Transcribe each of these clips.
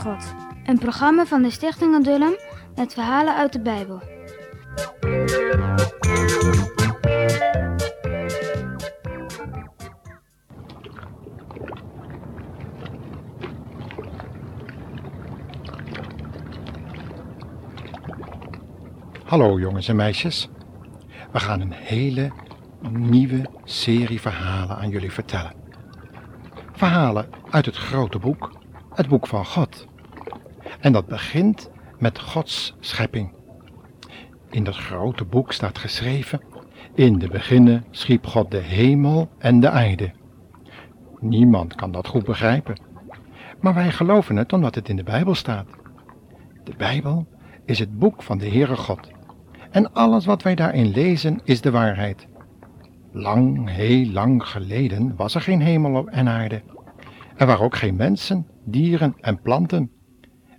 God. Een programma van de Stichting Adullam met verhalen uit de Bijbel. Hallo jongens en meisjes. We gaan een hele nieuwe serie verhalen aan jullie vertellen. Verhalen uit het grote boek, het boek van God. En dat begint met Gods schepping. In dat grote boek staat geschreven: In de beginnen schiep God de hemel en de aarde. Niemand kan dat goed begrijpen. Maar wij geloven het omdat het in de Bijbel staat. De Bijbel is het boek van de Heere God. En alles wat wij daarin lezen is de waarheid. Lang, heel lang geleden was er geen hemel en aarde. Er waren ook geen mensen, dieren en planten.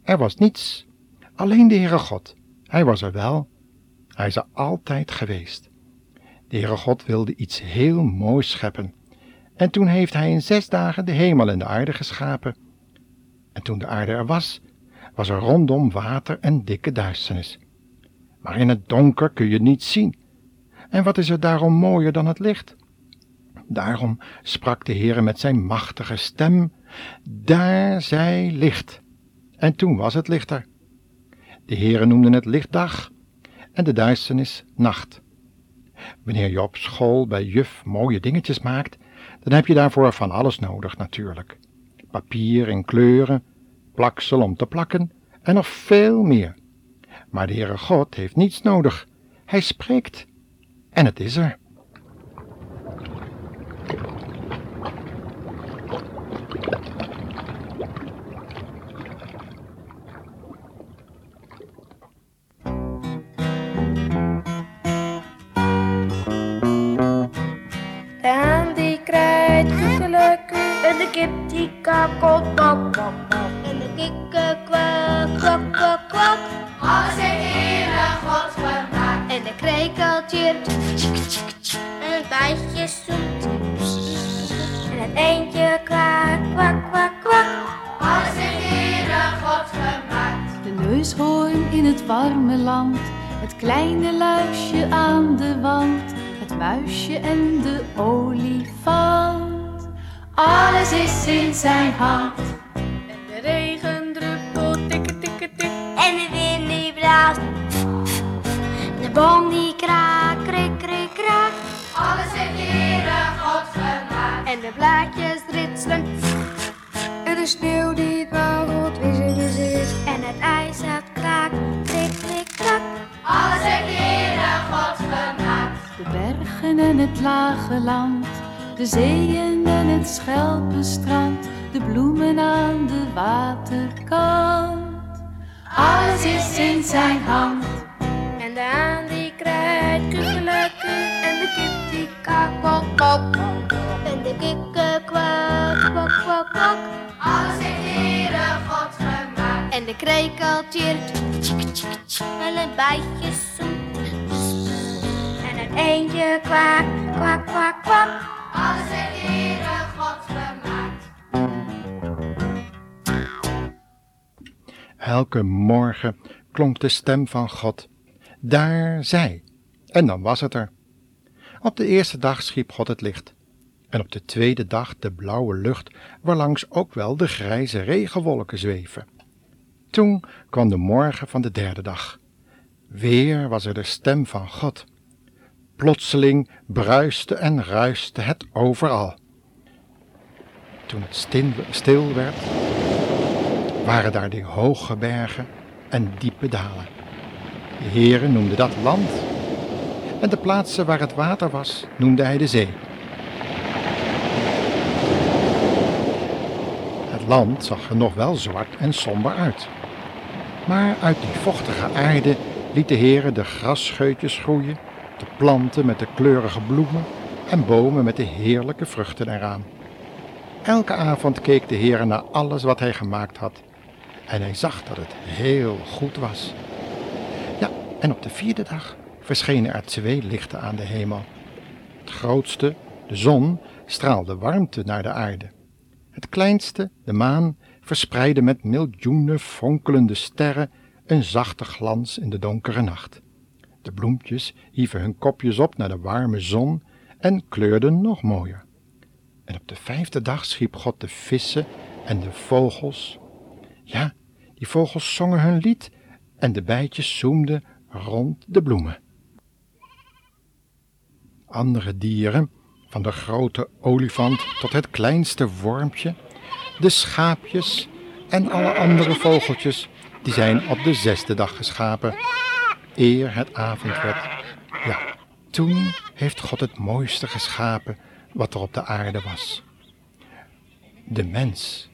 Er was niets, alleen de Heere God. Hij was er wel. Hij is er altijd geweest. De Heere God wilde iets heel moois scheppen. En toen heeft hij in zes dagen de hemel en de aarde geschapen. En toen de aarde er was, was er rondom water en dikke duisternis. Maar in het donker kun je niets zien. En wat is er daarom mooier dan het licht? Daarom sprak de Heere met zijn machtige stem: Daar zij licht. En toen was het lichter. De Heere noemde het licht dag en de duisternis nacht. Wanneer je op school bij juf mooie dingetjes maakt, dan heb je daarvoor van alles nodig natuurlijk. Papier en kleuren, plaksel om te plakken en nog veel meer. Maar de Heere God heeft niets nodig. Hij spreekt en het is er. Kip die kakelt bak bak bak. En de kikker kwak kwak kwak kwak. Alles heeft Heere God gemaakt. En de tjik. En het bijtje zoemt. En het eendje kwak kwak kwak kwak. Alles heeft Heere God gemaakt. De neushoorn in het warme land, het kleine luisje aan de wand, het muisje en de olifant. Alles is in zijn hand. En de regen druppelt tikke tikke tik. En de wind die blaast. De boom die kraakt, krik krik kraak. Alles heeft Heere God gemaakt. En de blaadjes ritselen. En de sneeuw die dwarrelt, wisse wis. En het ijs dat kraakt, krik krik krak. Alles heeft Heere God gemaakt. De bergen en het lage land, de zeeën en het schelpenstrand, de bloemen aan de waterkant. Alles is in zijn hand. En de haan die krijt kukkeleku. En de kip die kakelt kok. En de kikker kwak kwak kwak kwak. Alles heeft Heere God gemaakt. En de krekel chirpt. tjik, tjik, tjik. En het bijtje zoemt. En het eendje kwak kwak kwak kwak. Elke morgen klonk de stem van God. Daar zij. En dan was het er. Op de eerste dag schiep God het licht. En op de tweede dag de blauwe lucht, waarlangs ook wel de grijze regenwolken zweven. Toen kwam de morgen van de derde dag. Weer was er de stem van God. Plotseling bruiste en ruiste het overal. Toen het stil, werd, waren daar die hoge bergen en diepe dalen. De Heere noemde dat land. En de plaatsen waar het water was, noemde hij de zee. Het land zag er nog wel zwart en somber uit. Maar uit die vochtige aarde liet de Heere de grasscheutjes groeien, de planten met de kleurige bloemen en bomen met de heerlijke vruchten eraan. Elke avond keek de Heere naar alles wat hij gemaakt had en hij zag dat het heel goed was. Ja, en op de vierde dag verschenen er twee lichten aan de hemel. Het grootste, de zon, straalde warmte naar de aarde. Het kleinste, de maan, verspreidden met miljoenen fonkelende sterren een zachte glans in de donkere nacht. De bloempjes hieven hun kopjes op naar de warme zon en kleurden nog mooier. En op de vijfde dag schiep God de vissen en de vogels. Ja, die vogels zongen hun lied en de bijtjes zoemden rond de bloemen. Andere dieren, van de grote olifant tot het kleinste wormpje, de schaapjes en alle andere vogeltjes, die zijn op de zesde dag geschapen, eer het avond werd. Ja, toen heeft God het mooiste geschapen wat er op de aarde was. De mens.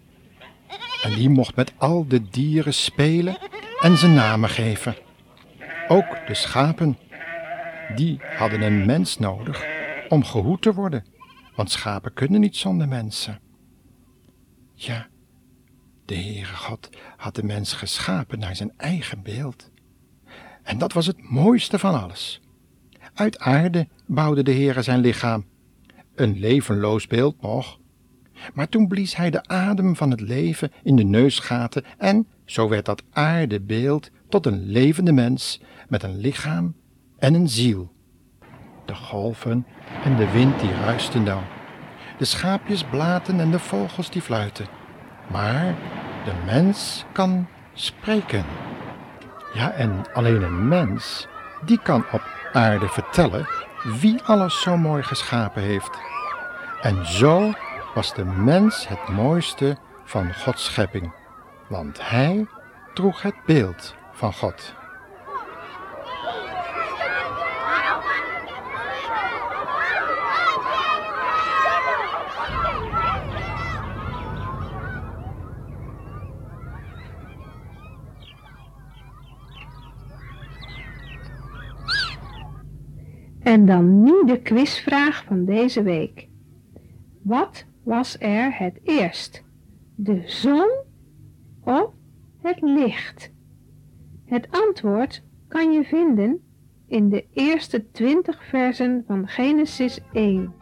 En die mocht met al de dieren spelen en ze namen geven. Ook de schapen. Die hadden een mens nodig om gehoed te worden, want schapen kunnen niet zonder mensen. Ja, de Heere God had de mens geschapen naar zijn eigen beeld. En dat was het mooiste van alles. Uit aarde bouwde de Heere zijn lichaam. Een levenloos beeld nog. Maar toen blies hij de adem van het leven in de neusgaten en zo werd dat aardebeeld tot een levende mens met een lichaam en een ziel. De golven en de wind die ruisten dan. De schaapjes blaten en de vogels die fluiten. Maar de mens kan spreken. Ja, en alleen een mens, die kan op aarde vertellen wie alles zo mooi geschapen heeft. En zo was de mens het mooiste van Gods schepping, want hij droeg het beeld van God. En dan nu de quizvraag van deze week. Wat was er het eerst? De zon of het licht? Het antwoord kan je vinden in de eerste twintig versen van Genesis 1.